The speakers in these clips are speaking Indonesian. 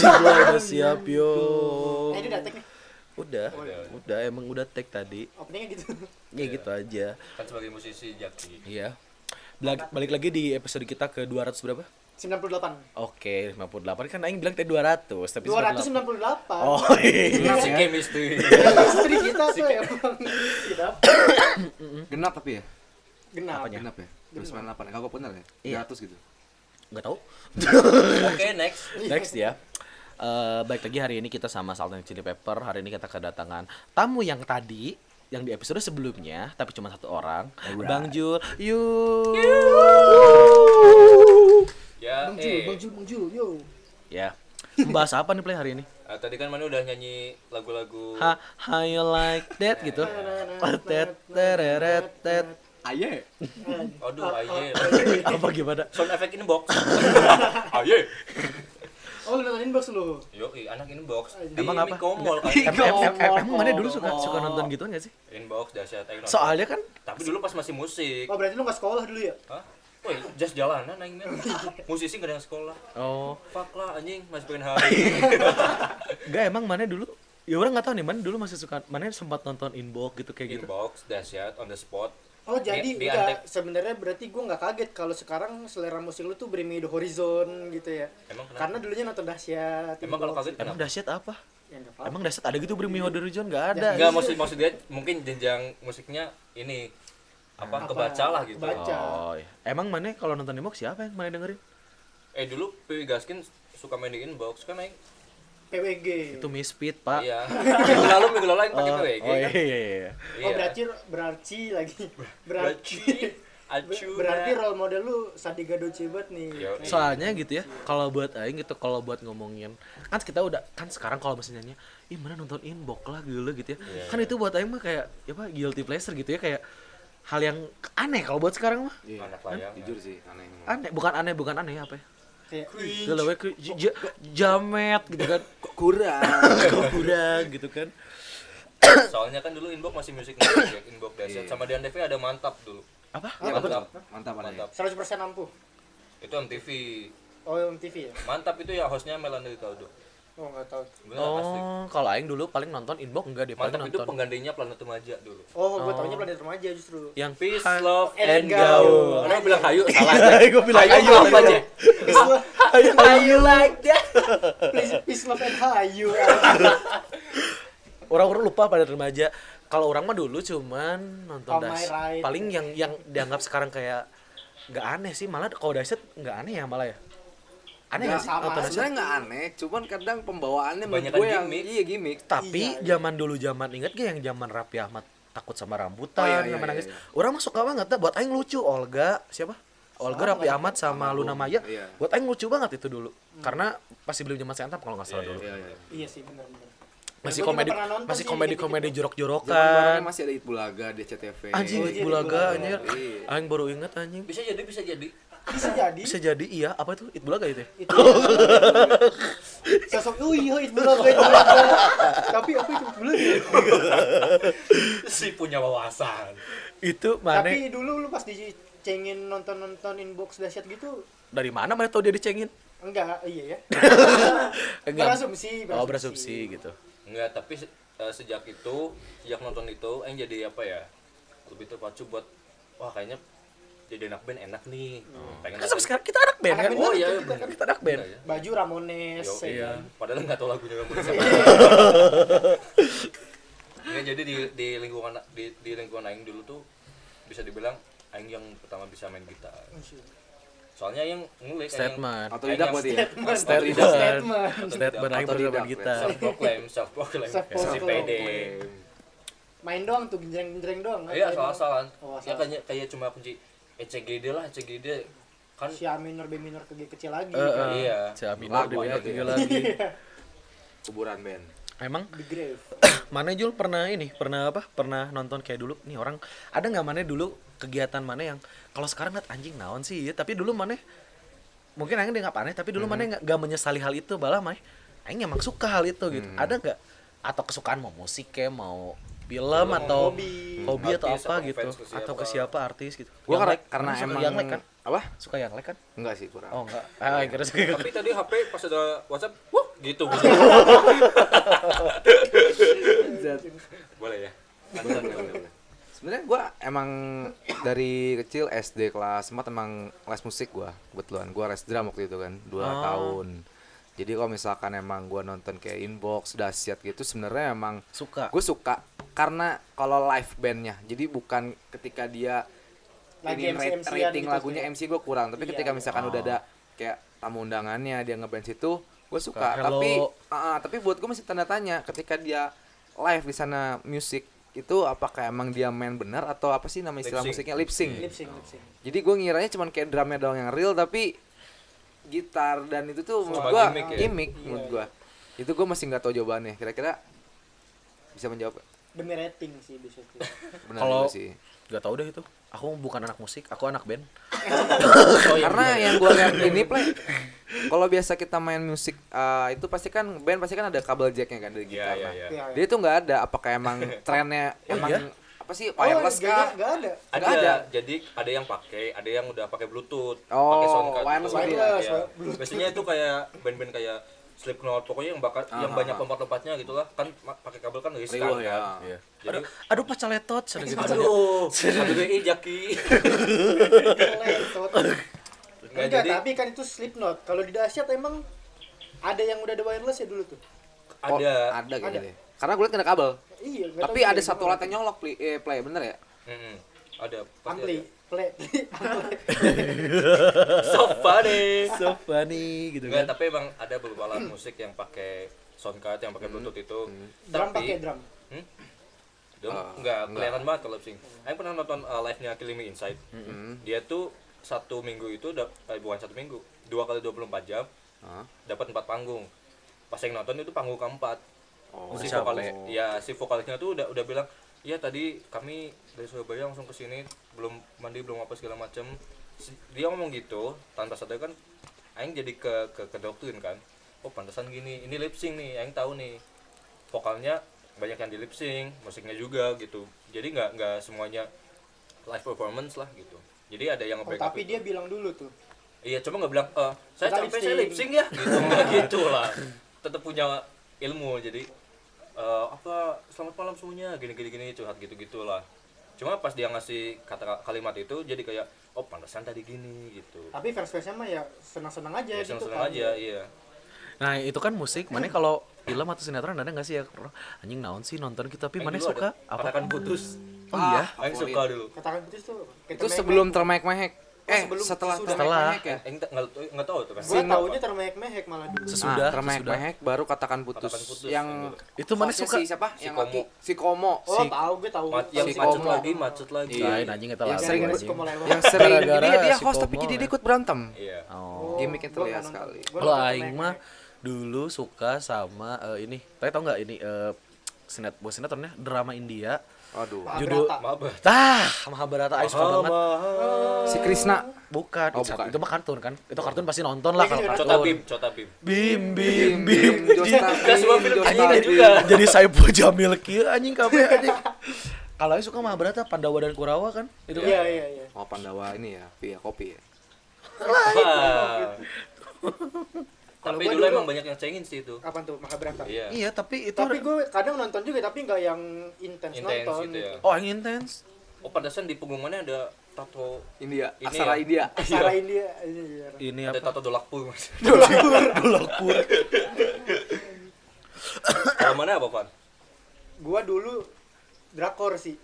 Isi gua udah siap yo. Eh, ini udah tag nih. Udah, udah emang udah tag tadi. Openingnya gitu. Ya gitu aja. Kan sebagai musisi Jaki. Iya. Balik, balik lagi di episode kita ke 200 berapa? 98. Oke, 58 kan aing bilang tadi 200, tapi 298. Oh iya. Si chemistry. Istri kita tuh emang tidak Genap tapi ya? genap. Apanya? Genap ya? 98 Kagak benar ya? Iya. 100 gitu. Enggak tahu. Oke, next. Next ya. Eh baik lagi hari ini kita sama Salt and Chili Pepper. Hari ini kita kedatangan tamu yang tadi yang di episode sebelumnya tapi cuma satu orang. Bang Jul. Yuk. Ya, Bang Jul, eh. Bang Jul, Bang Jul, yo. Ya. Membahas apa nih play hari ini? Ah, tadi kan Manu udah nyanyi lagu-lagu Ha, how you like that gitu. Tet tereret tet. Aye. Aduh, aye. Apa gimana? Sound effect inbox. Aye. Oh, lu nontonin box lu. Yo, anak inbox. Di Emang apa? Mikomol kan. Em, em, em, em, emang mana dulu suka suka nonton gitu gak sih? Inbox dahsyat nonton. Soalnya kan Tapi dulu pas masih musik. Oh, berarti lu gak sekolah dulu ya? Hah? Woi, just jalanan aing mah. Musisi gak ada yang sekolah. oh Fuck lah anjing, masih pengen hari. Enggak emang mana dulu ya orang nggak tahu nih mana dulu masih suka mana sempat nonton inbox gitu kayak gitu Inbox dahsyat on the spot. Oh, jadi Di- di enggak sebenarnya berarti gua nggak kaget kalau sekarang selera musik lu tuh Bring Me The Horizon gitu ya. Emang kenapa? Karena dulunya nonton dahsyat. Emang kalau Inbox. kaget emang kenapa? dahsyat apa Ya, nggak emang dahsyat ada gitu Bring Me Horizon nggak ada Enggak maksud maksud dia mungkin jenjang musiknya ini apa, Apa? kebaca lah gitu. Kebaca. oh iya. emang mana kalau nonton inbox siapa yang mana dengerin Eh dulu Piwi Gaskin suka main di inbox kan aing. PWG. itu misfit pak Iya. minggu lalu minggu lalu aing pakai oh, PWG oh kan. iya iya iya Oh, berarti berarti lagi. Berarti Acu. berarti role model lu Sadiga Docebat nih. Yo, iya. soalnya gitu ya kalau buat aing gitu kalau buat ngomongin kan kita udah kan sekarang kalau misalnya nyanyi ih mana nonton inbox lah gitu gitu ya Iya, kan itu buat aing mah kayak ya apa guilty pleasure gitu ya kayak hal yang aneh kalau buat sekarang mah Iya. Anak layang. Jujur sih aneh. aneh bukan aneh bukan aneh apa ya Kayak, j- jamet gitu kan Kok kurang? kok kurang gitu kan Soalnya kan dulu inbox masih musik ya, inbox dahsyat. Sama di Antv ada mantap dulu. apa Iya, Mantap. Mantap. Mantap. 100% ampuh. Itu MTV. Oh, MTV ya? Mantap itu ya hostnya Melanie Ricardo. Oh, enggak tahu. Bener oh kalau aing dulu paling nonton inbox enggak deh paling Mantap itu nonton penggantinya Planet Remaja dulu. Oh, gue Oh. taunya planet remaja justru. yang Peace, love, and and gaul. Orang bilang hayu, salah. Gua bilang hayu, hayu, apa aja? ayo ayo like that Please, peace, love, and hayu. orang-orang lupa pada remaja kalau orang mah dulu cuman nonton das paling yang yang dianggap sekarang kayak nggak aneh sih malah kalau dahsyat nggak aneh ya malah ya aneh nggak Nggak, sih sama. Sebenarnya nggak aneh, cuman kadang pembawaannya Kebanyakan gue yang gimmick. iya gimmick. tapi Iya, iya. zaman dulu zaman inget gak yang zaman Raffi Ahmad takut sama rambutan Oh, iya, iya, sama iya, nangis iya. orang mah suka banget dah buat aing lucu Olga siapa Olga Raffi lagi. Ahmad sama Sama Luna Maya iya. buat aing lucu banget itu dulu karena pasti belum zaman Sentap kalau nggak salah Iya, dulu Iya, iya. iya sih, benar-benar. masih komedi masih sih, komedi komedi jorok-jorokan kan masih ada Itbulaga di CTV. anjing Oh, iya, Itbulaga. anjir Iya. aing baru inget anjing Bisa jadi, bisa jadi. Bisa jadi. bisa jadi iya. Apa itu? It bulaga itu ya? itu sosok oh iya itu belum itu? Tapi apa itu? Belum Si punya wawasan. itu mana? Tapi dulu lu pas dicengin nonton nonton inbox dahsyat gitu? Dari mana mana tahu dia dicengin? Enggak iya ya. Enggak. Berasumsi oh berasumsi. gitu. Enggak, tapi se- eh, sejak itu, sejak nonton itu, aing jadi apa ya? Lebih terpacu buat wah kayaknya jadi anak band enak nih. Pengen kan sampai sekarang kita anak band Anak kan band Oh iya, kita kan. kita anak band Iya, ya. baju Ramones Yo, ya iya. kan? Padahal nggak tahu lagunya kamu Nggak, jadi di di lingkungan di, di lingkungan aing dulu tuh bisa dibilang aing yang pertama bisa main gitar. Soalnya yang ngulik aing yang- statement Otodidak Aing berarti ya. statement Statement. statement aing bersama kita self proclaim, self proclaim, si PD. main doang tuh genjreng-genjreng doang Iya, Main doang. salah-salah. Oh, Ya kayak kayak cuma kunci ECGD lah, ECGD kan si A minor B minor ke G kecil lagi Eh, eh. Iya. si minor Lagu di minor tiga ya. lagi. Kuburan band. emang The Grave. mana Jul? Pernah ini pernah apa? Pernah nonton kayak dulu? Nih orang ada nggak mana dulu kegiatan mana yang kalau sekarang liat anjing naon sih ya tapi dulu mana mungkin aing nggak aneh tapi dulu mana nggak nggak menyesali hal itu malah mah aing emang suka hal itu gitu. Ada nggak? Atau kesukaan mau musik kayak mau film atau hobi. hobi atau apa atau gitu ke siapa. atau ke siapa artis gitu Gua Yang karena, like- karena suka emang yang like kan apa? suka yang like kan Enggak sih kurang. oh enggak ah kira suka Tapi tadi HP pas ada WhatsApp, wuh, gitu. Boleh ya. Sebenarnya gua emang dari kecil SD kelas 4 emang les musik gua kebetulan. Gua les drum waktu itu kan 2 Oh. tahun. Jadi kalau misalkan emang gua nonton kayak inbox, dahsyat gitu sebenarnya emang suka gue suka karena kalau live bandnya jadi bukan ketika dia Lagi ini rate- MC-MC-an rating gitu, lagunya. MC gue kurang tapi Iya, ketika misalkan udah Oh. ada kayak tamu undangannya dia ngeband situ gue suka Hello. tapi ah, tapi buat gue masih tanda tanya ketika dia live di sana musik itu apakah emang dia main benar atau apa sih nama istilah Lip sync. musiknya lip sync lip sync lip sync jadi gue ngiranya cuman kayak drumnya doang yang real tapi gitar dan itu tuh menurut gue gimmick ya? gimmick Iya, menurut iya. gue itu gue masih nggak tahu jawabannya kira-kira bisa menjawab demi rating sih bisa tuh benar Kalau- sih nggak tahu deh itu aku bukan anak musik aku anak band karena yang gue lihat ini play kalau biasa kita main musik eh, itu pasti kan band pasti kan ada kabel jacknya kan dari Iya, gitar iya, nah. iya. Iya, dia tuh nggak ada apakah emang trennya Oh, emang iya? Apa sih oh wireless nggak kah nggak ada Ada, ada. jadi ada yang pakai, ada yang udah pakai Bluetooth, Oh, pakai sound card. wireless gitu. berarti ya? Bluetooth. Biasanya itu kayak band-band kayak Slipknot, pokoknya yang bakat yang Ah, banyak ah. lompat-lompatnya gitu lah. Kan pakai kabel kan riskan Riwah, kan. ya. Iya. Jadi aduh aduh pacaletot sana gitu aduh, aduh deh Jaki. Enggak jadi tapi kan itu Slipknot kalau di dahsyat emang ada yang udah ada wireless ya dulu tuh Oh, ada. ada kayaknya Ada. deh. karena gue liat ada kabel iya nggak tapi ada satu alat yang nyolok play, eh, play bener ya Mm-mm. Ada. pasti ampli ada. play. So funny. so funny gitu kan tapi emang ada beberapa alat musik yang pakai sound card yang pakai Bluetooth itu. drum Tapi pakai drum Hmm? Dong, Ah, enggak, enggak. kelihatan banget kalau sync. Aku pernah nonton uh, live-nya Killing Me Inside. Hmm. Dia tuh satu minggu itu eh, bukan satu minggu, dua kali 24 jam Hah? dapat empat panggung. Pas yang nonton itu panggung keempat. Oh. si vokalis, ya si vokalisnya tuh udah udah bilang, "Ya tadi kami dari Surabaya langsung ke sini, belum mandi, belum apa segala macem." Si- Dia ngomong gitu, tanpa sadar kan aing jadi ke ke, ke doktrin kan. Oh, pantesan gini. Ini lip sync nih, aing tahu nih. Vokalnya banyak yang di lip sync, musiknya juga gitu. Jadi nggak nggak semuanya live performance lah gitu. Jadi ada yang oh, tapi itu. dia bilang dulu tuh Iya, cuma nggak bilang, eh, saya Kita capek, lip saya sync." lip sync ya, gitu, nggak gitu lah. Tetap punya ilmu, jadi eh, apa, selamat malam semuanya, gini-gini gini curhat gitu-gitu lah. Cuma pas dia ngasih kata kalimat itu, jadi kayak, oh pantesan tadi gini, gitu. tapi fans fansnya mah ya senang senang aja Ya gitu seneng-seneng kan aja, iya. nah itu kan musik mana kalau film atau sinetron ada nggak sih ya anjing naon sih nonton kita tapi Yang mana suka apa Katakan putus. oh iya Aing favorit. suka dulu. katakan putus tuh itu sebelum termehek-mehek eh sebelum- setelah termehek-mehek ya tak- nggak tahu tuh kan. gue taunya termehek-mehek malah dulu Sesudah, Nah, sesudah. termehek-mehek baru katakan putus, Katakan putus, yang yang itu mana suka si siapa Si yang Komo. laki si Komo oh Si- tahu gue tahu yang Si macet Komo. lagi, macet lagi. Iya. lain anjing itu Yang lagu sering- yang sering dia dia si host tapi Komo, jadi ya. dia ikut berantem Iya. oh terlihat nggak nonton. sekali. Kalau aing mah dulu suka sama eh, ini kalian tau nggak ini eh sinet buat sinetronnya drama India aduh. Mahabharata. judul Maaf. tah Mahabharata Aing suka banget. Si Krisna bukan, Oh, itu, bukan. itu mah kartun kan? Itu kartun pasti nonton lah Iya, kalau iya, kartun. Cota Bim, Cota Bim. bim bim. bim. Nggak semua film kayak gitu juga. jadi Saipul Jamil kieu anjing kabeh anjing. Kalau Aing suka Mahabharata Pandawa dan Kurawa kan? Itu kan? iya iya. Iya oh Pandawa ini ya via kopi ya? Wah. Kalau Tapi gua dulu dulu- emang banyak yang cengin sih itu. kapan tuh Mahabharata Iya. iya tapi itu tapi gue kadang nonton juga tapi nggak yang intens Intens nonton gitu ya. oh Aing intens Oh, pantesan di punggungannya ada tato India Ini Aksara ya? India Aksara India iya. ini ada apa tato dolakpur mas. Dolakpur Kalau mana apa Van? gua dulu drakor sih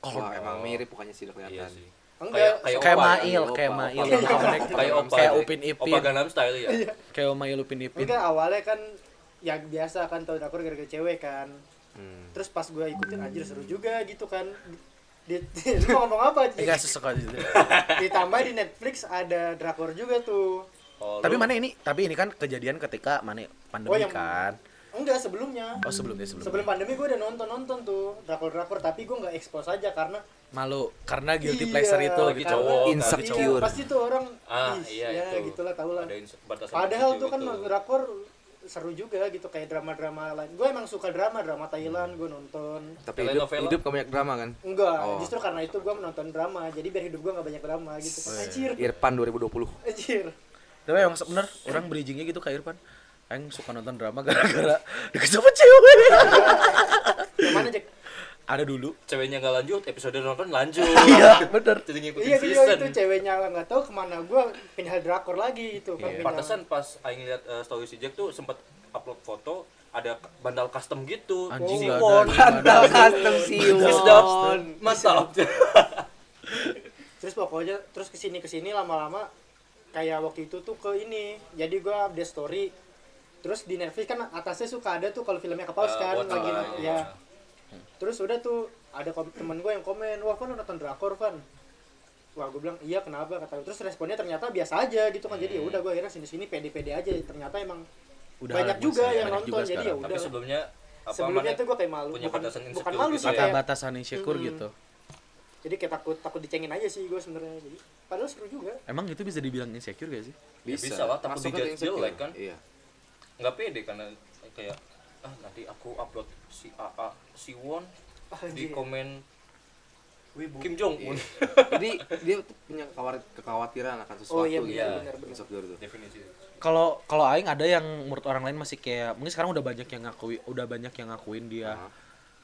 wah emang mirip bukannya sih udah Iya kelihatan sih. Enggak Kayak kayak opa ya? Mail Opa, kayak opa. Mail yang Kayak opa. kayak. Upin Opa Ipin Gangnam Style ya. kayak Mail Upin Ipin enggak awalnya kan ya biasa kan tau drakor gara-gara cewek kan Hmm. terus pas gue ikutin anjir seru juga gitu kan di, lu mau ngomong apa Ci? enggak sesuka gitu ditambah di Netflix ada drakor juga tuh Oh, tapi mana ini tapi ini kan kejadian ketika mana pandemi Oh, yang- kan enggak sebelumnya oh sebelumnya sebelum sebelum pandemi gue udah nonton nonton tuh drakor drakor tapi gue nggak expose aja karena malu karena guilty Iya, pleasure itu lagi cowok? Insecure. iya, pasti tuh orang Ah, iya ya itu. gitulah tau lah padahal tuh kan itu. drakor seru juga gitu kayak drama-drama lain gue emang suka drama drama Thailand gue nonton Tapi hidup, hidup gak banyak drama kan? enggak Oh. justru karena itu gue menonton drama jadi biar hidup gue nggak banyak drama gitu anjir Irfan 2020. anjir Tapi emang bener orang bridgingnya gitu kayak Irfan. Aing suka nonton drama gara-gara deket sama cewek. mana Jack Ada dulu. ceweknya nggak lanjut episode nonton lanjut Iya, bener. jadi ngikutin iya video season itu ceweknya nggak tahu ke mana gue pindah drakor lagi gitu kan Iya. pindah. pantesan pas aing lihat eh, story si Jack tuh sempat upload foto ada bandal custom gitu Anjing, si nggak Won ada. Bandal custom Sedap. Siwon. mantap terus pokoknya terus ke sini ke sini lama-lama kayak waktu itu tuh ke ini jadi gue update story terus di Netflix kan atasnya suka ada tuh kalau filmnya ke pause Eh, kan lagi ya terus udah tuh ada temen gue yang komen wah Van lu nonton drakor Van wah gue bilang iya kenapa kata terus responnya ternyata biasa aja gitu kan jadi ya udah gue akhirnya sini sini pede pede aja ternyata emang Udah banyak juga yang banyak nonton juga jadi ya tapi udah sebelumnya apa sebelumnya tuh gue kayak malu punya bukan, batasan bukan malu gitu sih ya? Batasan insecure Mm-mm. gitu. jadi kayak takut takut dicengin aja sih gue sebenarnya jadi padahal seru juga Emang itu bisa dibilang insecure gak sih? Ya bisa lah, takut Masuk ke dijudge insecure. jelek kan? Iya. Nggak pede karena kayak ah nanti aku upload si AA si Won di Anjir. komen Kim Jong Un Iya. Jadi dia tuh punya kekhawat- kekhawatiran akan sesuatu Oh, iya, gitu. benar, benar, definisi Kalau kalau aing ada yang menurut orang lain masih kayak mungkin sekarang udah banyak yang ngakui udah banyak yang ngakuin dia Aha,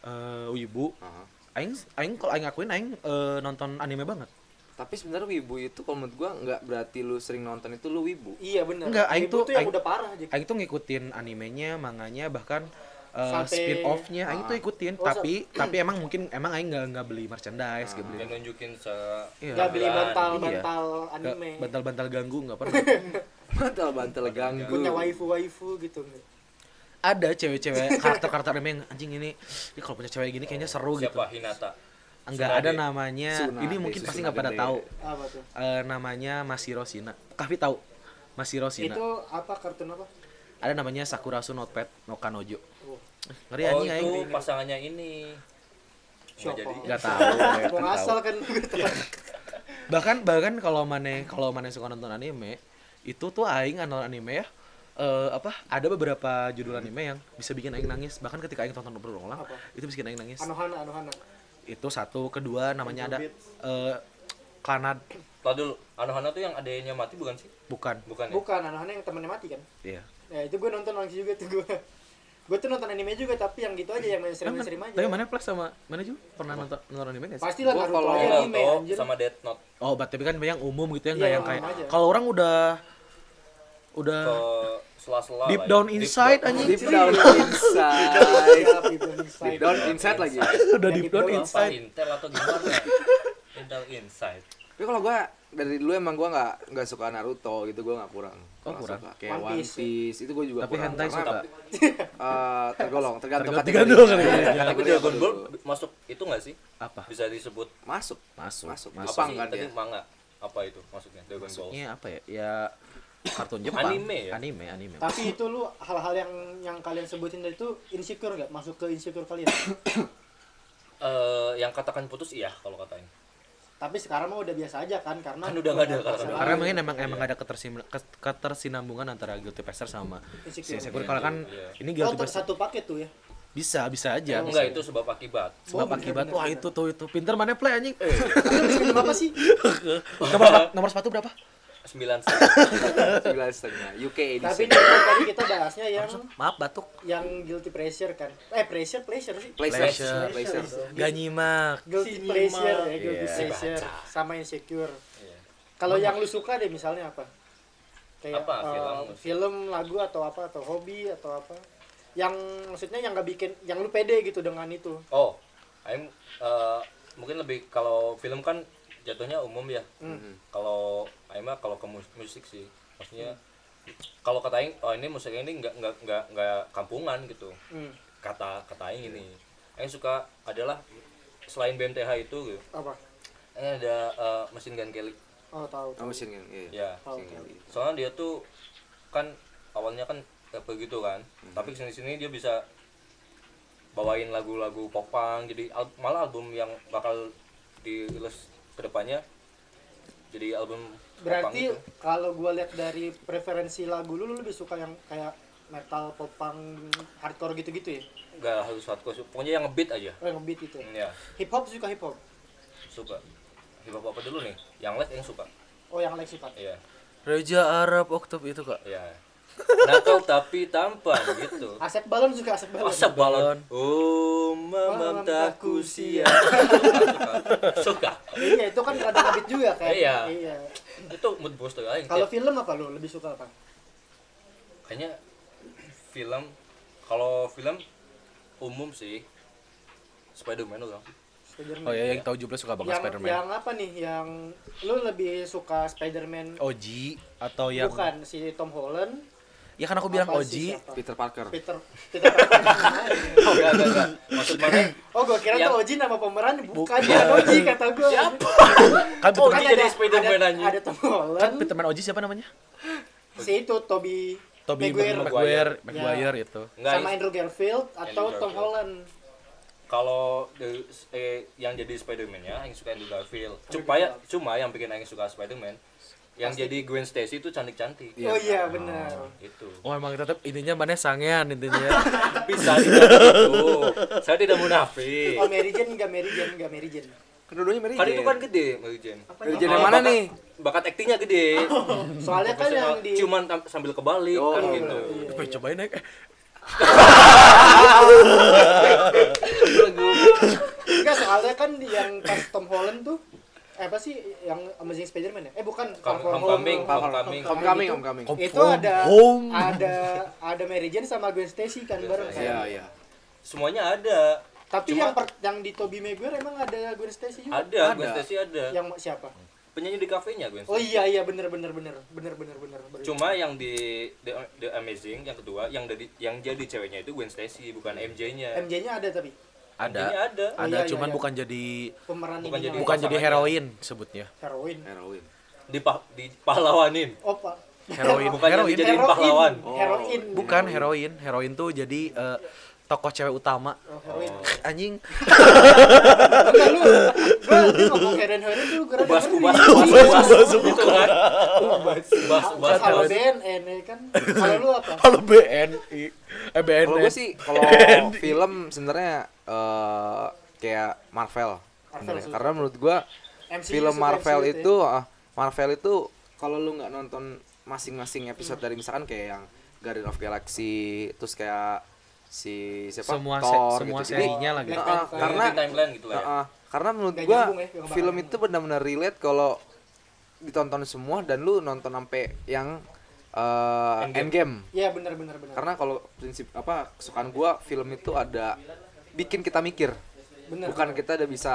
eh wibu. aha. Aing aing kalau aing ngakuin aing eh, nonton anime banget. Tapi sebenarnya wibu itu kalau menurut gua nggak berarti lu sering nonton itu lu wibu. iya benar Enggak, aing tuh- tuh yang aing- udah parah aja Aing tuh ngikutin animenya, manganya bahkan eh, Sampai- spin off-nya aing tuh Ah. ikutin, Oh, tapi tapi emang mungkin emang aing nggak nggak beli merchandise, nggak beli yang nunjukin se Iya. Gak beli Iya. bantal Iya. bantal nggak anime bantal-bantal ganggu nggak pernah. Bantal-bantal ganggu. punya waifu waifu gitu ada cewek-cewek karakter-karakter anime yang anjing ini, ini kalau punya cewek gini kayaknya seru gitu. siapa Hinata Enggak ada namanya. Tsunade, ini mungkin pasti nggak pada tahu. apa tuh Eh, namanya Masiro Shina. Kavi tahu? Masiro Shina. itu apa kartun apa Ada namanya Sakurasu Notepad no Kanojo. Oh. Ngeri oh anjing itu aing. pasangannya ini nggak Siapa? jadi Enggak tahu. ya, mau kan kan Bahkan bahkan kalau mana kalau mana suka nonton anime, itu tuh aing nonton anime ya. eh apa ada beberapa judul anime yang bisa bikin aing nangis bahkan ketika aing tonton berulang Apa? itu bisa bikin aing nangis anohana anohana itu satu kedua namanya ada eh Klanad Tadi dulu Anohana tuh yang adanya mati bukan sih? Bukan. Bukan ya? Bukan anohana yang temennya mati kan? Iya. Ya itu gue nonton langsung juga tuh gue gue tuh nonton anime juga tapi yang gitu aja yang mainstream mainstream aja. tapi mana plus sama mana juga pernah nonton nonton anime gak sih? Pasti lah kalau- anime sama Death Note. Oh, tapi kan yang umum gitu ya, nggak Iya, yang kayak kalau orang udah udah ke sela-sela deep ya. down Deep inside down. anjing. Deep down inside. Deep inside. down inside lagi. udah Yang deep deep down down inside. Intel atau gimana Intel Inside Tapi kalau gua dari dulu emang gua nggak nggak suka Naruto gitu gua nggak kurang. Oh, kurang. suka. Kayak One One Piece. Piece, itu gua juga Tapi kurang. hentai suka. eh, tergolong tergantung Tergantung kategori. kali ya. tapi Kategori Dragon Ball masuk itu nggak sih Apa? bisa disebut masuk Masuk. Masuk. Masuk. apa sih enggak tadi dia? manga apa itu maksudnya Dragon Ball Maksudnya apa ya? Ya kartun Jepang. Anime ya? Anime, anime. tapi itu lu hal-hal yang yang kalian sebutin tadi itu insecure gak masuk ke insecure kalian Eh, yang katakan putus iya kalau katain tapi sekarang mah udah biasa aja kan karena Kan udah nggak ada, karena Karena mungkin emang emang ada ketersim- kes- ketersinambungan antara guilty pleasure sama Insecure. insecure. Kalau kan Iya. ini oh guilty pleasure satu paket tuh ya bisa bisa aja. Oh, enggak itu sebab akibat Sebab Oh, bener, akibat bener, wah bener. itu tuh itu pinter mana play anjing. Film apa sih nomor nomor sepatu berapa? Sembilan sembilan setengah UK tapi edition. ini tadi kita bahasnya yang Maaf batuk. yang guilty pleasure kan eh pressure pleasure sih Pleasure, Pleasure. pleasure. Gak nyimak. guilty pleasure ya guilty Iya. pleasure sama insecure Iya. kalau yang lu suka deh misalnya apa kayak Apa? eh, Film? film lagu atau apa atau hobi atau apa yang maksudnya yang nggak bikin yang lu pede gitu dengan itu oh I'm eh, mungkin lebih kalau film kan jatuhnya umum ya. Hmm. kalau Aing mah kalau ke mus- musik sih. Maksudnya kalau kata Aing oh ini musiknya ini nggak nggak nggak nggak kampungan gitu. Hmm. kata kata Aing ini. Aing suka adalah selain BMTH itu gitu. Apa? Aing ada eh, mesin Gun Kelly. Oh tahu. Oh, mesin kan? Iya. ya. Tahu tahu. Soalnya dia tuh kan awalnya kan begitu kan. Tapi ke sini sini dia bisa bawain lagu-lagu popang jadi al- malah album yang bakal dirilis ke depannya jadi album berarti gitu. kalau gua lihat dari preferensi lagu lu lu lebih suka yang kayak metal popang hardcore gitu-gitu ya? Nggak harus hardcore pokoknya yang ngebeat aja. Oh yang ngebeat itu? Hmm, ya hip hop suka hip hop? Suka. Hip hop apa dulu nih? Yang les yang suka? Oh yang Lexi Pak iya. Reja Arab Oktob itu kak. Iya nakal tapi tampan gitu. Asep Balon suka Asep Balon. Masa balon. Oh mamam takku sia Suka. Iya itu kan rada ngebeat juga kan? Iya. iya. Itu mood booster aja kalau film apa lu lebih suka apa Kayaknya Film Kalau film Umum sih. Spider-Man udah Spiderman. Oh ya yang tahu juga suka banget yang Spiderman. yang apa nih? Yang lu lebih suka Spiderman Oji atau yang bukan si Tom Holland ya kan aku bilang apa Oji si siapa? Peter Parker Peter Peter Parker Oh enggak enggak enggak Maksud mana oh gua kira Yang- tuh Oji nama pemeran bukan bukan Oji kata gua Siapa? kan Oh, Peterman, dia jadi Spiderman ada, anjing. ada Tom Holland kan Peterman Oji siapa namanya si itu Toby Toby Maguire. Maguire Maguire. Maguire itu Enggak sama Andrew Garfield atau Andrew Tom Garfield. Holland kalau eh, yang jadi Spider-Man ya, yang suka Andrew Garfield. Cuma ya, cuma yang bikin yang suka Spider-Man, yang Pasti. jadi Gwen Stacy itu cantik-cantik. Iya. oh iya benar Itu. oh emang tetap intinya mana sangean intinya Bisa tidak itu. Saya tidak munafik. oh Mary Jane enggak Mary Jane enggak Mary Jane kedua-duanya Mary Kan Jane. itu kan gede, Mary Jane. apa Mary? Jane yang Oh, mana bakat- nih Bakat aktingnya gede. soalnya kan yang di Cuman tam- sambil kebalik Oh, kan iya, gitu. iya. Coba cobain naik enggak soalnya kan yang pas Tom Holland tuh eh, apa sih yang Amazing Spider-Man ya eh bukan Far From Home. Homecoming, Far From Homecoming. Home. Homecoming, itu- Homecoming. itu ada home. ada ada Mary Jane sama Gwen Stacy kan bareng kan iya iya Semuanya ada. tapi Cuma- yang per, yang di Tobey Maguire emang ada Gwen Stacy juga Ada, Gwen Ada. Stacy ada. yang siapa Penyanyi di kafenya Gwen oh Stacy. iya iya bener bener bener bener bener bener bener. Cuma yang di The, The Amazing yang kedua yang dari yang jadi ceweknya itu Gwen Stacy bukan MJ-nya. MJ-nya ada tapi ada MJ-nya ada. Oh, ada iya, iya, cuman iya. bukan jadi pemeran Bukan jadi- bukan jadi heroin sebutnya heroin heroin Di pa, di pahlawanin. oh pak heroin Bukan heroin jadi- pahlawan. Oh. heroin bukan heroin heroin tuh jadi eh, tokoh cewek utama oh, heroin anjing enggak lu gua dia ngomong heroin heroin tuh gua Ubas ngeri. ubas Iya. ubas ubas itu kan. Ubas ubas ubas. Kalau. BNN ya kan kalau lu apa kalau BNI eh BNN kalau sih kalau film sebenarnya eh, kayak Marvel Marvel karena menurut gue MCU film Marvel MCU itu ah, Marvel itu kalau lu nggak nonton masing-masing episode dari misalkan kayak yang Guardian of Galaxy terus kayak si siapa semua se- Thor semua gitu. Jadi, serinya lagi Black ah, Panther. karena timeline gitu lah ya. ah, karena menurut Nggak gua ya, film itu benar-benar relate kalau ditonton semua dan lu nonton sampai yang eh, Endgame. Endgame. Iya benar benar benar. Karena kalau prinsip apa kesukaan gua film itu ada bikin kita mikir. Benar. Bukan kita udah bisa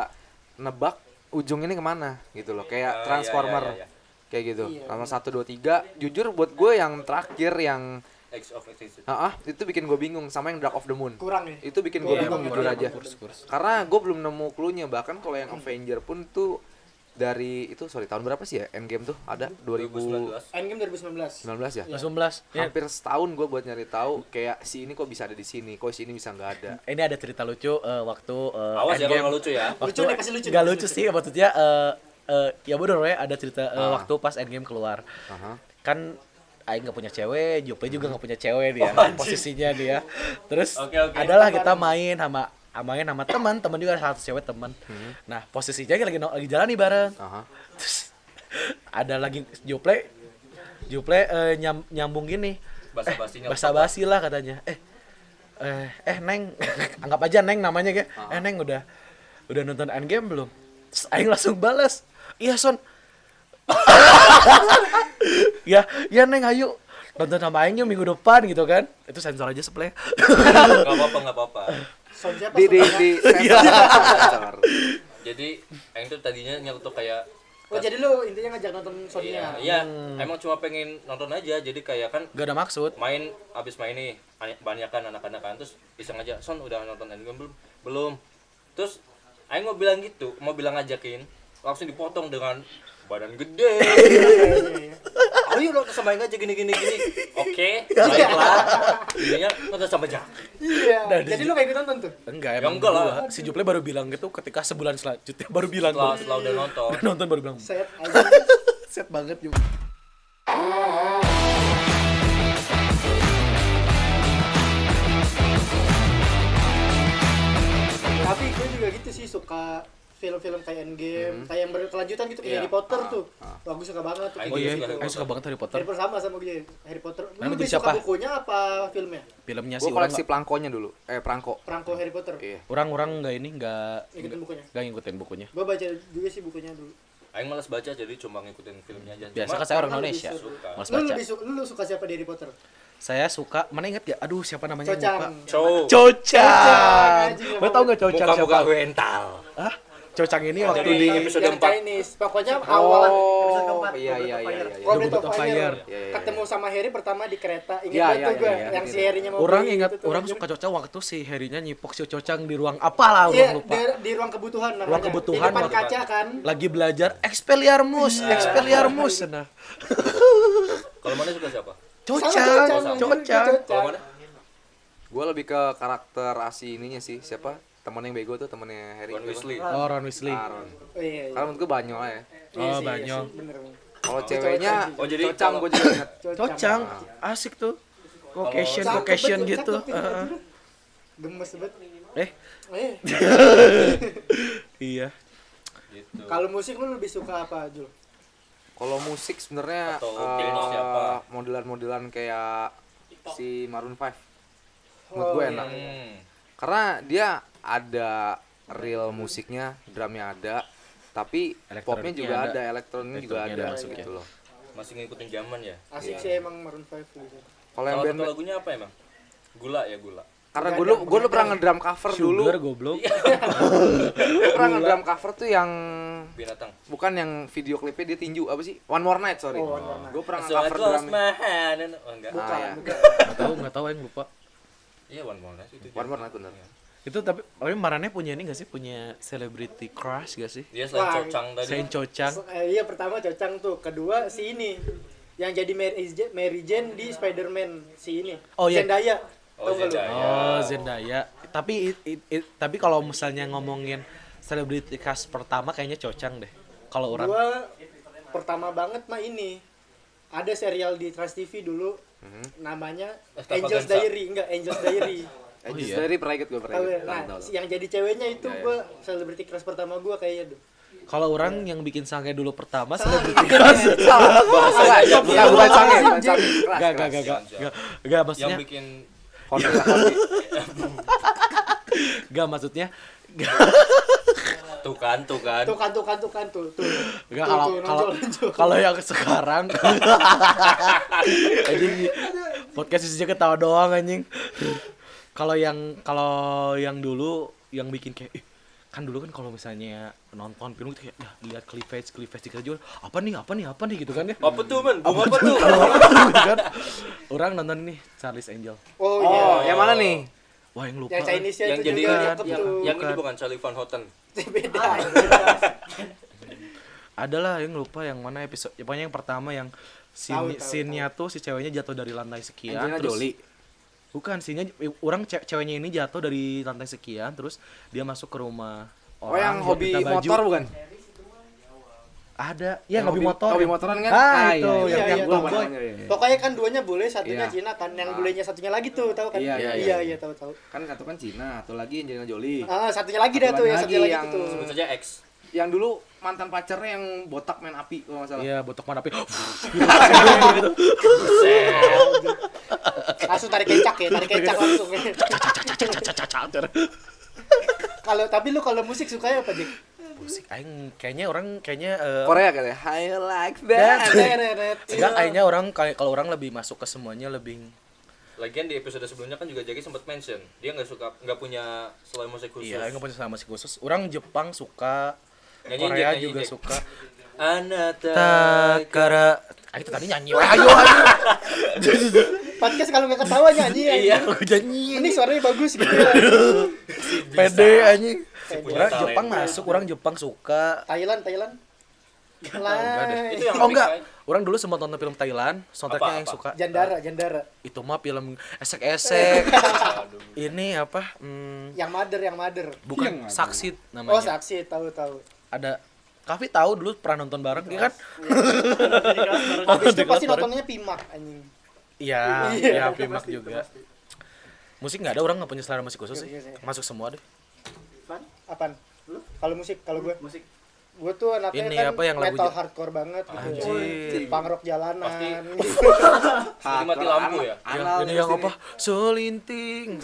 nebak ujung ini ke mana gitu loh. Kayak Ah, Transformer. iya, iya, iya, Kayak gitu. Iya. Nomor 1 2 3. Jujur buat gue yang terakhir yang X of Extinction. ah ah, itu bikin gue bingung sama yang Dark of the Moon. kurang ya. Itu bikin gue Iya, bingung jujur kurang, aja. kurs kurs Karena gue belum nemu clue-nya bahkan kalau yang Avenger pun tuh dari itu sorry tahun berapa sih ya Endgame tuh ada 2019 2019. Endgame 2019. ya 19 ya hampir setahun gue buat nyari tahu kayak si ini kok bisa ada di sini kok si ini bisa nggak ada ini ada cerita lucu eh, waktu eh, Awas ya kalau Endgame. nggak lucu ya. waktu Lucu nih, pasti lucu nggak lucu lucu. sih maksudnya eh eh, ya bener ya ada cerita eh, Ah. waktu pas Endgame keluar Aha. kan Aing nggak punya cewek, Jupe juga nggak punya cewek dia, Oh, posisinya dia. Terus Oke, oke. adalah kita main sama main sama teman, teman juga ada satu cewek teman. Nah posisinya lagi lagi jalan nih bareng. Aha. Terus ada lagi Juple, Juple eh, nyam, nyambung gini, Basa-basinya. basa basi lah katanya. Eh, eh, eh Neng, anggap aja Neng namanya kayak. Eh Neng udah udah nonton Endgame belum? Terus Aing langsung balas, iya Son. ya, ya Neng ayo nonton sama Aing yuk minggu depan gitu kan. Itu sensor aja seplay. Nggak apa-apa, nggak apa-apa. Son siapa? di di di sensor, sensor. Jadi, yang itu tadinya nyelutuk kayak Oh jadi lu intinya ngajak nonton Sonya. Iya, iya, emang cuma pengen nonton aja. Jadi kayak kan Gak ada maksud. main abis main nih banyak banyak kan anak-anak kan terus iseng aja son udah nonton Endgame belum belum terus Aing mau bilang gitu mau bilang ngajakin langsung dipotong dengan badan gede Oh iya lo samain aja gini gini. Gini oke iya. baiklah. Lo nonton sama Jack iya. Nah, jadi lo kayak gitu nonton tuh? Enggak ya, emang enggak lah. si Juple baru bilang gitu ketika sebulan selanjutnya baru bilang setelah, setelah udah nonton. Udah nonton baru bilang. Set set banget juga tapi gue juga gitu sih suka film-film kayak Endgame, kayak yang berkelanjutan gitu kayak Iya. Harry Potter tuh. Wah, gue suka banget tuh. Oh iya, suka aku suka banget Harry Potter. Harry Potter sama sama gue Harry Potter. Lu lebih suka siapa? bukunya apa filmnya? Filmnya sih orang koleksi pelangkonya dulu. Eh, perangko. Perangko Harry Potter. Iya. orang-orang nggak ini nggak Ngikutin bukunya. nggak ngikutin bukunya. Gue baca juga sih bukunya dulu. Aing malas baca jadi cuma ngikutin filmnya aja. Biasa kan saya orang Indonesia. suka. Males Lu baca. lebih su- lu suka siapa di Harry Potter? Saya suka, mana inget gak? Aduh, siapa namanya? Cocang. Cow. Cocang. anjing, Lo tau gak Cocang Muka-muka siapa? mental. Hah? Cocang ini waktu Jadi di episode yang empat. Chinese. Pokoknya awal episode keempat. iya, Goblet iya, iya, iya. Goblet of of Fire. Ketemu sama Harry pertama di kereta. Ingat Iya, banget iya, tuh gue. iya, iya, Yang iya. si Harry-nya mau orang ingat gitu orang suka Cocang waktu si Harry-nya nyipok si Cocang di ruang apalah orang lupa. di, di ruang kebutuhan namanya. Ruang kebutuhan, Di depan waktu- kaca kan. Lagi belajar Expelliarmus. Expelliarmus nah. Kalau mana suka siapa? Cocang, Cocang. Kalau mana? Gue lebih ke karakter asi ininya sih. Siapa? Temen yang bego tuh temennya Harry. Ron Weasley. Oh, Ron Weasley. Aaron. Oh iya, iya. Karena menurut gue banyak lah ya. Iya Oh, iya bener. Kalau ceweknya, Oh, jadi cocang gue juga ingat. Cocang, asik tuh. Vocation, vocation gitu. iya. Gemes banget. Eh, Eh, iya. Gitu. kalau musik lu lebih suka apa, Jul? Kalau musik sebenarnya eh, siapa? modelan-modelan kayak si Maroon 5. Menurut gue Oh, enak. Hmm. Karena dia ada real musiknya, drumnya ada, tapi Elektroniknya popnya juga ada. ada, elektroniknya juga ada, ada masuk gitu loh. Masih ngikutin zaman ya. Asik Iya. sih emang Maroon 5 gitu. Kalau yang band lagunya apa emang? Gula ya gula. karena gue dulu gue dulu pernah ngedrum cover dulu, Sugar goblok. Gua pernah ngedrum cover tuh yang Binatang. bukan yang video klipnya dia tinju apa sih? One More Night sorry. Oh, One More Night. Gue pernah So cover drum. Oh enggak. Bukan, Ah, bukan. Enggak tahu, enggak tahu yang lupa. Iya One More Night itu. One More Night bener. Itu tapi oh Marannya punya ini gak sih? Punya celebrity crush gak sih? Dia selain Wah, cocang tadi. Saint Cocang. Eh, iya pertama Cocang tuh, kedua si ini yang jadi Mary Jane, Mary Jane di Spider-Man si ini. Oh, iya. Zendaya. Oh, Tau lu? Zendaya. Oh, Zendaya. Tapi it- it- it- tapi kalau misalnya ngomongin celebrity crush pertama kayaknya Cocang deh. Kalau orang Gua pertama banget mah ini. Ada serial di Trans TV dulu Mhm. namanya Extravaganza. Angels Diary, enggak Angels Diary. Eh, Oh, just iya? dari ikut gue pernah Tahu ikut. ya? Tahu, Nah, tahu, yang jadi ceweknya itu Iya, iya. gua celebrity crush pertama gua kayaknya tuh. kalau orang yang bikin sange dulu pertama celebrity crush. Salah, bukan, bukan, bukan sange, bukan sange. Kelas, Gak, gak, kelas. gak, gak, gak, Yang maksudnya, bikin gak maksudnya, gak, tuh kan tuh kan. Tuh kan tuh kan tuh kan tuh tuh. gak kalau kalau kalau yang sekarang, anjing podcast isinya ketawa doang anjing. Kalau yang kalau yang dulu yang bikin kayak "Ih, kan dulu kan kalau misalnya nonton film gitu kayak ya lihat cleavage cleavage dikit aja apa nih apa nih apa nih gitu kan ya Apa tuh men? Bunga apa tuh? Gitu kan orang nonton nih Charlie's Angel Oh, Oh, iya. yang mana nih? wah yang lupa Yang Chinese-nya yang itu jadi juga kan, yang- tuh. Yang ini Bukan. Charlie Van Houten. beda. adalah yang lupa yang mana episode ya, pokoknya yang pertama yang scene scene-nya tuh si ceweknya jatuh dari lantai sekian Angelina terus Jolie. Bukan scene-nya orang ce- ceweknya ini jatuh dari lantai sekian terus dia masuk ke rumah Oh, yang hobi baju. motor bukan? ada ya Yang hobi hobi- motor hobi motoran kan? ah, Ah, itu iya, yang iya, yang iya, gua- tahu, gua- Iya, iya, iya. Pokoknya kan duanya boleh, satunya Iya. Cina kan. Yang Ah. bolehnya satunya lagi tuh, tahu kan? Iya, iya, iya, iya, tahu tahu. Kan satu kan Cina, atau lagi Angelina Jolie. Ah, satunya lagi dah Satu tuh, yang satunya lagi yang- tuh. Sebut saja X. Yang dulu mantan pacarnya yang botak main api kalau nggak salah. iya botok mana api Langsung tarik kecak ya, tarik kecak langsung. Kalau tapi lu kalau musik sukanya apa, Dik? musik aing kayaknya orang kayaknya eh, Korea katanya. I like that. Teret. enggak kayaknya orang kayak kalau orang lebih masuk ke semuanya lebih Lagian di episode sebelumnya kan juga Jaki sempat mention dia nggak suka nggak punya selain musik khusus. iya nggak punya sama musik khusus orang Jepang suka Nyanyi, Korea nyanyi, juga nyanyi. suka Anata Takara ah itu tadi nyanyi wah ayo ayo Podcast kalau nggak ketawa nyanyi ya. Iya. aku nyanyi Ini suaranya bagus gitu ya. pede anjing orang. Jepang masuk orang Jepang suka Thailand, Thailand. enggak Lah. deh. Itu yang oh enggak orang dulu sempat nonton film Thailand soundtracknya yang apa? suka Jandara, Jandara. itu mah film esek-esek ini apa hmm, Yang mother, yang mother. bukan saksit Oh, namanya saksi, tahu tahu. Ada Kavi tahu dulu pernah nonton bareng dia kan Habis itu Di kelas pasti nontonnya Pimak anjing. iya Iya, iya Pimak juga musik nggak ada orang nggak punya selera musik khusus sih Iya, iya. masuk semua deh Apaan? Apaan? Lu? Kalau musik, kalau gue musik gue tuh anaknya Ini kan apa yang lagu metal ja- hardcore banget gitu. Anjir. Punk rock jalanan. Pasti- mati lampu ya? Ini yang apa? Selinting.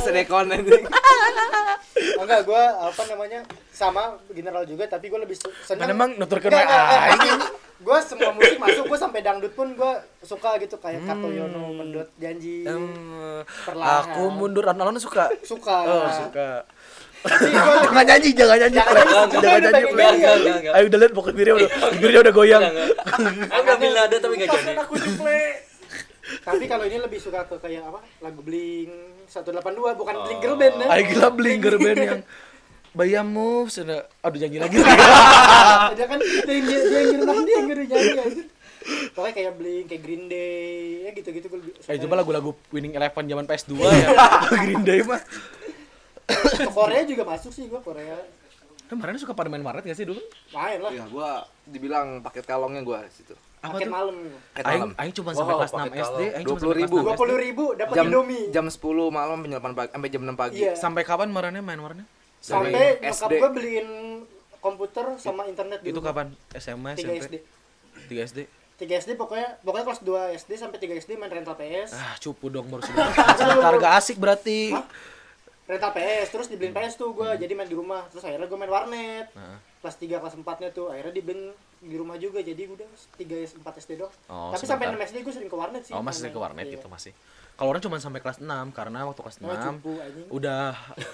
Sedekon nanti. Oh, enggak, gue apa namanya sama general juga, tapi gue lebih seneng. Kan emang Enggak, enggak, aing. enggak. Gue semua musik masuk, gue sampai dangdut pun gue suka gitu kayak Hmm. Kato Yono, Mendut Janji. Em, Perlahan. aku mundur analon suka. Suka. Oh, suka. Tapi gua lebih- Jangan nyanyi, jangan nyanyi. Jangan Play. nyanyi, Jangan udah nyanyi. pengen Play. nyanyi, Enggak, enggak, enggak. Ayo udah lihat pokoknya udah bibirnya udah goyang. Enggak, enggak. Aku ngambil nada tapi nggak jadi. Tapi kalau ini lebih suka ke kayak apa? Lagu Blink 182 bukan Oh. Blink Girl Band ya. Ayo gila blinger band yang Bayamu sudah aduh nyanyi lagi. dia kan dia yang dia yang nyerenang dia yang ngeri nyanyi anjir. Pokoknya kayak Blink, kayak Green Day, ya gitu-gitu gue. Eh coba lagu-lagu Winning Eleven zaman PS2 ya. Green Day mah. Ke Korea juga masuk sih gua Korea. Kemarin suka pada main Maret gak sih dulu? Main lah. Iya, gua dibilang paket kalongnya gua situ. Apa tuh? malam. Aing aing cuma Wow, sampai kelas 6 paket SD, aing cuma sampai 20.000. kelas 6 Dua puluh SD. ribu dapat Jam Indomie. jam 10 malam sampai jam 8 pagi sampai jam 6 pagi. Iya. Sampai kapan marahnya main warnanya? Sampai nyokap SD. gua beliin komputer sama internet di Itu rumah. kapan? SMA, 3 SD. SMP? 3 SD. 3 SD pokoknya pokoknya kelas 2 SD sampai 3 SD main rental PS. Ah, cupu dong baru sudah. Sebentar gak asik berarti. Hah? Rental PS terus dibeliin PS tuh gue jadi main di rumah terus akhirnya gue main warnet Nah. kelas 3 kelas 4 nya tuh akhirnya dibeliin di rumah juga jadi udah 3 4 SD doang Oh, tapi sampai sebentar. 6 SD gue sering ke warnet sih Oh, masih main. ke warnet Iya. gitu masih. Kalau orang cuma sampai kelas 6 karena waktu kelas 6 Oh, cupu anjing. udah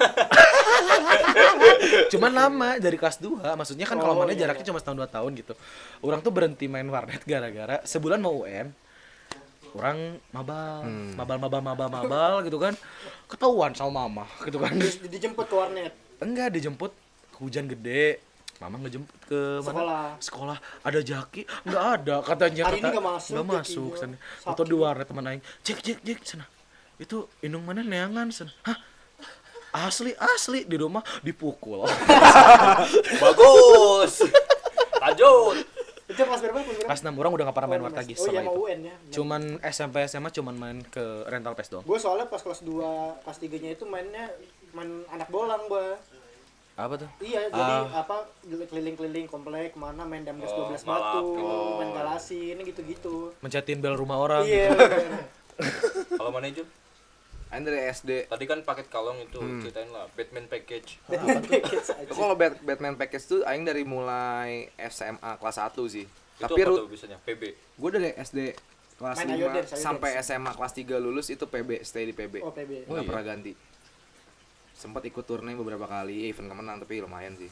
cuman lama dari kelas 2 maksudnya kan kalau Oh, mana iya, jaraknya cuma setahun dua tahun gitu orang tuh berhenti main warnet gara-gara sebulan mau UN orang mabal. Hmm. mabal mabal mabal mabal gitu kan. Ketahuan sama mama gitu kan. Terus dijemput ke warnet? Enggak dijemput. Hujan gede. Mama ngejemput ke mana? Sekolah. sekolah. Ada jaki? Nggak ada katanya. Hari ini kata nggak masuk, nggak masuk sana. Atau di warnet teman aing. Cek cek cek sana. Itu inung mana? Neangan sana. Hah? Asli asli. Di rumah dipukul. Bagus. Lanjut. Itu kelas berapa kelas berapa kelas 6 orang udah gak pernah main Oh, warnet lagi oh iya setelah mau itu UN ya cuman SMP SMA cuman main ke rental PS doang gue soalnya pas kelas 2 kelas 3 nya itu mainnya main anak bolang gue apa tuh Iya, jadi Ah. apa keliling-keliling komplek mana main damgas Oh, 12 balap. batu, Oh, main iya. galasin gitu-gitu. mencetin bel rumah orang Iya. Kalau mana Jul? Aing dari SD. Tadi kan paket kalong itu ceritain lah Batman package. Itu kalau Bat- Batman package tuh aing dari mulai SMA kelas 1 sih. Itu Tapi apa tuh biasanya? PB. gue dari SD kelas Main 5 Ayo Dance, sampai Dance. SMA kelas 3 lulus itu PB, stay di PB. Oh, PB. Nggak Oh, iya. pernah ganti. Sempat ikut turnamen beberapa kali, event kemenang tapi lumayan sih.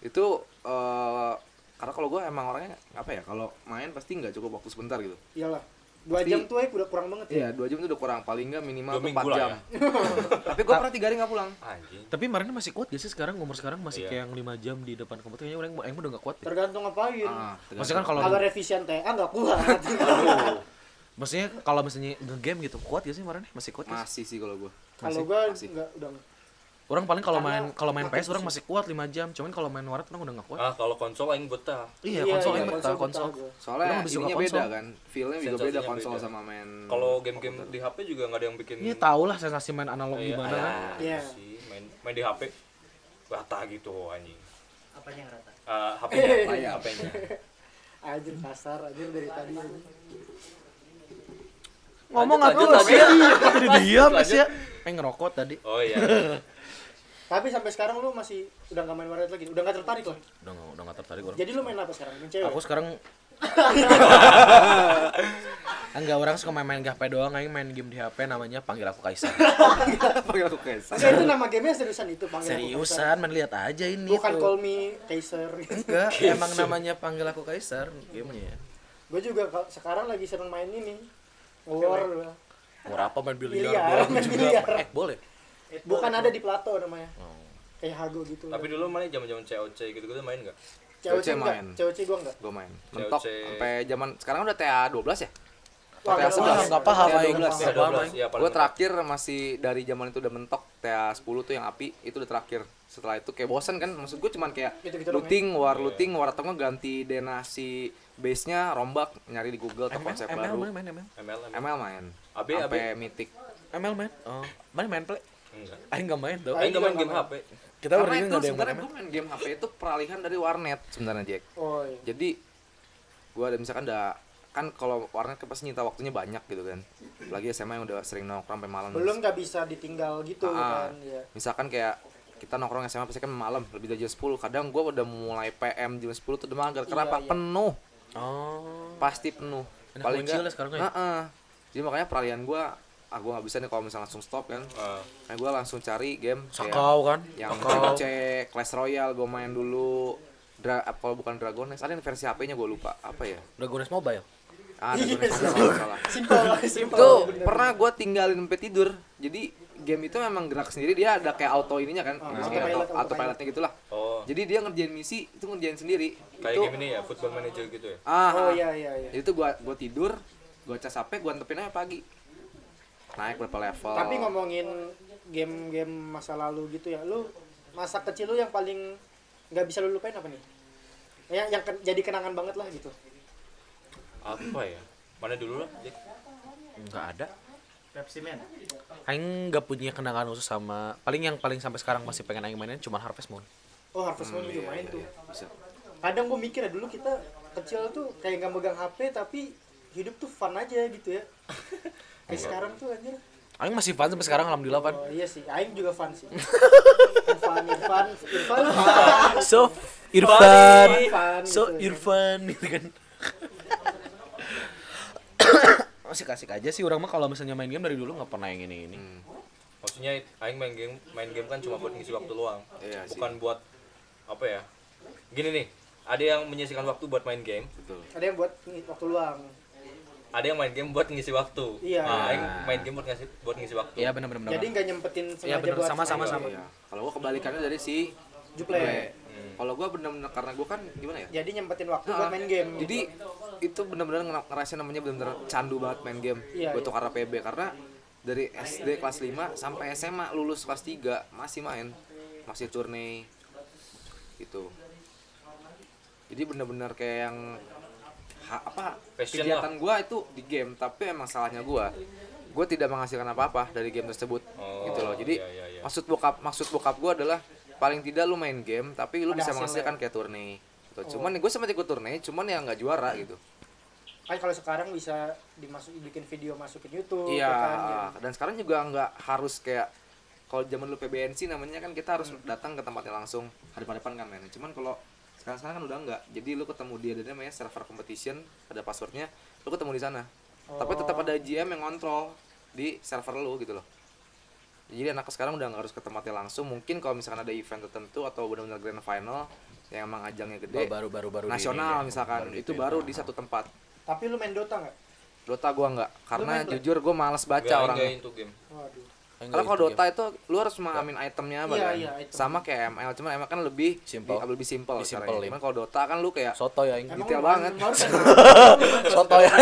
Itu eh karena kalau gue emang orangnya apa ya, kalau main pasti nggak cukup waktu sebentar gitu. Iyalah. Dua jam tuh eh udah kurang banget ya. Iya, dua jam itu udah kurang, paling nggak minimal Dua tuh minggu 4 lah jam. ya. tapi gue pernah tiga hari nggak pulang. Anjing. tapi Marina masih kuat gak sih sekarang umur sekarang masih Iya. kayak yang 5 jam di depan komputer kayaknya orang yang udah gak kuat ya. Tergantung ngapain. Ah, Maksudnya kan kalau Kalau revisian TA nggak kuat. Aduh. maksudnya kalau misalnya nge-game gitu kuat gak sih Marina masih kuat gak sih? masih sih kalau gue. Kalau gua masih. nggak udah Orang paling kalau main kalau main PS orang masih kuat 5 jam, cuman kalau main warnet orang udah gak kuat. Ah, kalau konsol aing betah. iya, konsol iya, yang betah konsol. Soalnya lebih suka konsol. beda kan, feelnya juga beda konsol beda. sama main. Kalau game-game di HP juga nggak ada yang bikin Ini tau lah sensasi main analog Iya, gimana kan. Iya. sih. Main main di HP rata gitu anjing. apanya yang rata Ah, HP-nya, Iya. HP-nya. Anjir kasar anjir dari tadi. Ngomong aku sih. Jadi diam sih ya. Pengen ngerokok tadi. Oh iya. Tapi sampai sekarang lu masih udah nggak main warnet lagi. Udah nggak tertarik lah. Udah gak, udah gak tertarik orang. Jadi lu main apa sekarang? Main cewek? Aku sekarang Enggak, orang suka main-main HP doang, aing main game di HP namanya Panggil Aku Kaisar. panggil aku Kaisar. Enggak, itu nama gamenya seriusan itu panggil aku Seriusan, main lihat aja ini. Kaisar. Bukan tuh. call me Kaiser. Enggak, emang namanya Panggil Aku Kaisar gamenya. gue juga ka- sekarang lagi sering main ini. War. Mau apa main biliar? Biliar, main juga. biliar. Eh, boleh. Bukan ada di Plato namanya. Oh. Kayak Hago gitu. Tapi dulu mana zaman-zaman COC gitu-gitu main enggak? COC enggak? main. Cewek gua enggak. Gue main. Mentok COC. sampai zaman sekarang udah TA 12 ya? Wah, TA nggak 11. paham, nggak paham, TA aing. 12. Nggak Iya, paham, 12. aing. Iya, terakhir masih dari zaman itu udah mentok TA 10 tuh yang api itu udah terakhir. Setelah itu kayak bosan kan maksud gue cuman kayak Gitu-gitu doang looting, war looting, war atau ganti denasi base-nya rombak nyari di Google atau ML, konsep ML, baru. main, main, ML. ML, ML. ML main. AB, AB. mythic. ML main. Oh, mana main play? Enggak. Aing nggak main tuh. Aing nggak main game HP. Kita Karena berdua itu nggak ada yang main. gue main game HP itu peralihan dari warnet sebenarnya Jack. oh iya Jadi gue ada misalkan udah kan kalau warnet kan pasti nyita waktunya banyak gitu kan. Lagi SMA yang udah sering nongkrong sampai malam. belum nggak bisa ditinggal gitu Ah, kan ya Misalkan kayak kita nongkrong SMA pasti kan malam lebih dari jam 10 kadang gue udah mulai PM jam 10 tuh udah mager kenapa Iya, iya. penuh Oh. pasti penuh Enak paling enggak ya sekarang ya? Heeh. jadi makanya peralihan gue ah gue nggak bisa nih kalau misalnya langsung stop kan Ah. nah gue langsung cari game Sakau kan? yang. C Clash Royale gue main dulu Dra eh, kalau bukan Dragon Nest ada yang versi HP-nya gue lupa apa ya Dragones Mobile. ah Dragon Nest Iya, nggak salah simpel lah simpel itu bener. pernah gue tinggalin sampai tidur jadi game itu memang gerak sendiri dia ada kayak auto ininya kan Oh, Maksudnya autopilot, auto, autopilot. autopilotnya gitulah Oh. jadi dia ngerjain misi itu ngerjain sendiri Kayak itu game ini ya, Football Manager gitu ya. ah oh iya iya iya jadi itu gua gua tidur gua cas HP gua antepin aja pagi naik berapa level tapi ngomongin game-game masa lalu gitu ya lu masa kecil lu yang paling nggak bisa lu lupain apa nih ya yang ke- jadi kenangan banget lah gitu Apa ya? Mana dulu lah, Jack? Enggak ada. Pepsi Man Aing nggak punya kenangan khusus sama paling yang paling sampai sekarang masih pengen aing mainin cuma Harvest Moon. oh Harvest Moon juga iya, main iya, tuh iya. bisa kadang gue mikir ya dulu kita kecil tuh kayak nggak megang HP tapi hidup tuh fun aja gitu ya kayak sekarang tuh anjir Aing masih fun sampai sekarang alhamdulillah pan. oh iya sih Aing juga fun sih Irfan Irfan Irfan So Irfan, fun so gitu. Irfan gitu kan. masih kasih aja sih orang mah kalau misalnya main game dari dulu nggak pernah yang ini ini. Hmm. Maksudnya aing main game, main game kan cuma buat ngisi waktu luang. Iya sih. Bukan buat apa ya? Gini nih, ada yang menyisikan waktu buat main game, betul ada yang buat waktu luang ada yang main game buat ngisi waktu. Iya. Nah, aing main game buat ngisi buat ngisi waktu. Iya benar benar. jadi nggak nyempetin Iya sengaja benar buat sama sama sama. Iya. kalau gua kebalikannya dari si Juple. Juple. kalau gua bener-bener karena gua kan gimana ya jadi nyempetin waktu Ah, buat main game Jadi itu bener-bener ngera- ngerasain namanya bener-bener candu banget main game. Iya, Gue iya. tuh karena PB karena dari SD kelas 5 sampai SMA lulus kelas 3 masih main, masih turne gitu. Jadi bener-bener kayak yang ha- apa Passion kegiatan gua itu di game, tapi emang salahnya gua gue tidak menghasilkan apa-apa dari game tersebut Oh, gitu loh. Jadi iya, iya, iya. maksud bokap maksud bokap gua adalah paling tidak lu main game tapi lu Ada bisa menghasilkan kayak turne. Gitu. Oh. Cuman gue sempat ikut turne, cuman ya nggak juara gitu. kan kalau sekarang bisa dimasuk bikin video masukin YouTube Iya, ya kan, ya. dan sekarang juga nggak harus kayak kalau zaman dulu PBNC namanya kan kita harus Hmm. datang ke tempatnya langsung hadap-hadapan kan mainnya. Cuman kalau sekarang sekarang kan udah nggak. Jadi lu ketemu dia ada namanya server competition, ada passwordnya, lu ketemu di sana. Tapi tetap Oh. ada GM yang ngontrol di server lu gitu loh. Jadi anak sekarang udah nggak harus ke tempatnya langsung. Mungkin kalau misalkan ada event tertentu atau benar-benar grand final yang emang ajangnya gede, baru baru baru nasional ini ya. misalkan, Baru itu baru di satu tempat. tapi lu main Dota nggak Dota gua nggak, karena jujur gua males baca orangnya. game. waduh Nggak kalau itu Dota itu lu harus mengamin itemnya apa Iya, kan? iya, item. Sama kayak ML, cuman ML kan lebih Simple. di- lebih simpel Lebih simple, Cuman kalau Dota kan lu kayak game. Soto ya Detail lu banget. Soto ya.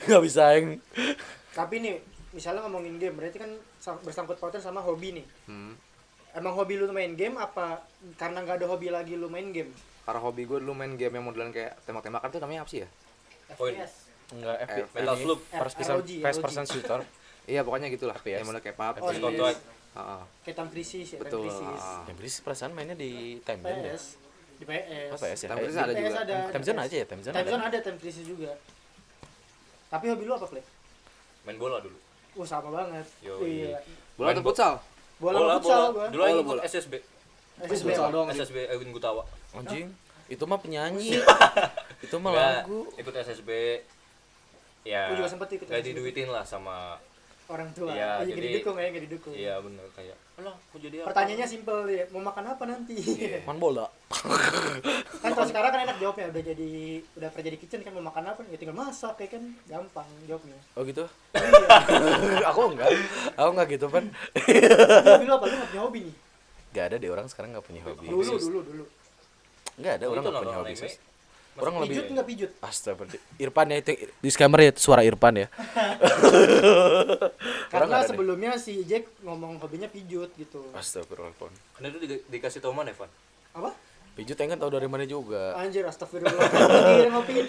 Enggak bisa aing. tapi nih misalnya ngomongin game berarti kan sang- bersangkut pautan sama hobi nih hmm, emang hobi lu main game apa karena nggak ada hobi lagi lu main game karena hobi gue dulu main game yang modelan kayak tembak-tembakan tuh namanya apa sih ya? FPS Enggak Eh, FPS. Metal Slug. First person first person shooter. Iya pokoknya gitulah. FPS. Yang model kayak PUBG. Oh, iya. Heeh. kayak Time Crisis ya Time Betul. Crisis heeh. Yang berisik perasaan mainnya di time zone deh. PS di PS Apa ya? Time Crisis ada PS juga. ada Time zone aja ya, time zone. Time ada. Zone ada Time Crisis juga tapi hobi lu apa play Main bola dulu. Wah sama banget Yo, iya Bola atau futsal? bola, bola futsal gua Dulu Bola, ikut bola. SSB. SSB doang. SSB Edwin Gutawa. Anjing. Itu mah penyanyi. itu mah lagu. ikut SSB ya Gua juga sempet ikut nggak SSB. diduitin lah sama orang tua Iya, nggak jadi- didukung ya nggak didukung iya bener kayak alah mau jadi apa pertanyaannya simpel ya mau makan apa nanti Man bola. kan kalau sekarang kan enak jawabnya udah jadi udah kerja di kitchen kan mau makan apa ya tinggal masak ya kan gampang jawabnya Oh gitu. Iya. aku enggak. Aku enggak gitu, Pan. hobi lu apa lu nggak punya hobi nih Gak ada deh orang sekarang gak punya hobi. dulu dulu dulu Enggak ada orang Itu gak punya hobi. anime. Orang lebih pijut nggak pijut Astagfirullah. Irfan ya itu disclaimer ya itu suara Irfan ya. Karena deh. sebelumnya si Jack ngomong hobinya pijut gitu Astagfirullah. Pon. karena itu di- dikasih tau mana Evan apa Pijut yang kan tahu dari mana juga. anjir astagfirullah Lagi ngopi ini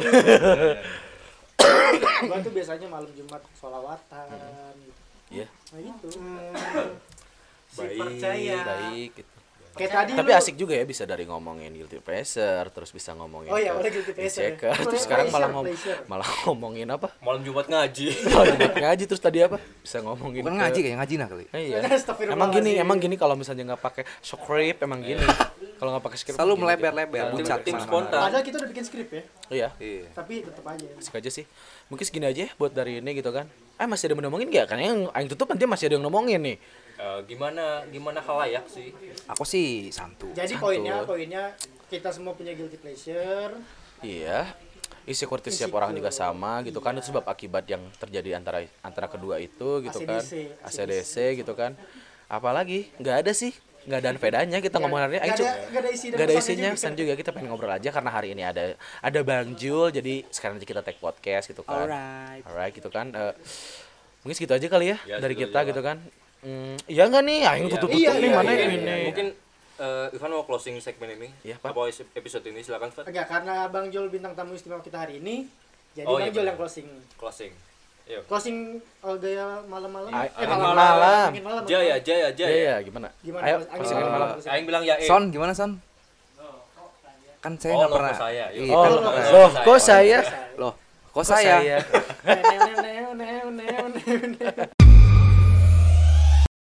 gua tuh biasanya malam jumat sholawatan gitu. Iya, Nah gitu. Si percaya. baik gitu. Kayak tadi Tapi lu- asik juga ya bisa dari ngomongin guilty pleasure, terus bisa ngomongin Oh iya, boleh guilty pleasure ya. terus sekarang malah ngom pleasure. malah ngomongin apa? malam Jumat ngaji Kalau buat ngaji terus tadi apa? Bisa ngomongin Bukan ke- ngaji kayak ngaji nah kali. Eh, iya. Emang gini, emang gini kalau misalnya nggak pakai script emang gini. kalau nggak pakai script Selalu melebar-lebar, bucat ke mana-mana. spontan. Padahal kita udah bikin skrip ya, Iya, Iya. tapi tetap aja. asik aja sih. Mungkin segini aja ya buat dari ini gitu kan. Eh masih ada yang ngomongin nggak? Karena yang aing tutup nanti masih ada yang ngomongin nih. Eh, gimana gimana halayak sih? Aku sih santu. Jadi Satu. poinnya, poinnya kita semua punya guilty pleasure. Iya. Insecurity setiap orang juga sama gitu kan. Itu sebab akibat yang terjadi antara antara kedua itu gitu kan. ACDC, ACDC gitu kan. Apalagi nggak ada sih. Nggak ada bedanya kita ngomong hari ini Nggak ada- nggak ada isi nggak ada isinya juga. pesan juga. Kita pengen ngobrol aja karena hari ini ada ada Bang Jul. Jadi sekarang aja kita take podcast gitu kan. Alright. alright gitu kan. Eh, mungkin segitu aja kali ya, Ya, dari kita aja gitu kan Hmm, iya nggak nih aing Iya. tutup tutup Iya, nih iya, mana iya, ini mungkin eh, Ivan mau closing segmen ini Iya, Pak. apa episode ini silakan Ivan Enggak, karena Bang Jol bintang tamu istimewa kita hari ini, jadi Oh, Bang iya, Jol yang closing. closing Yuk. Closing oh, gaya malam-malam. Ah, eh, malam. malam-malam. Malam. Jaya Jaya ya Jaya ya gimana Gimana? ayo closing malam. malam Aing bilang ya eh. Son gimana Son? Kan saya Oh, nggak lo pernah. kok saya, yuk. Iya, oh kan loh kok saya Loh, kok saya?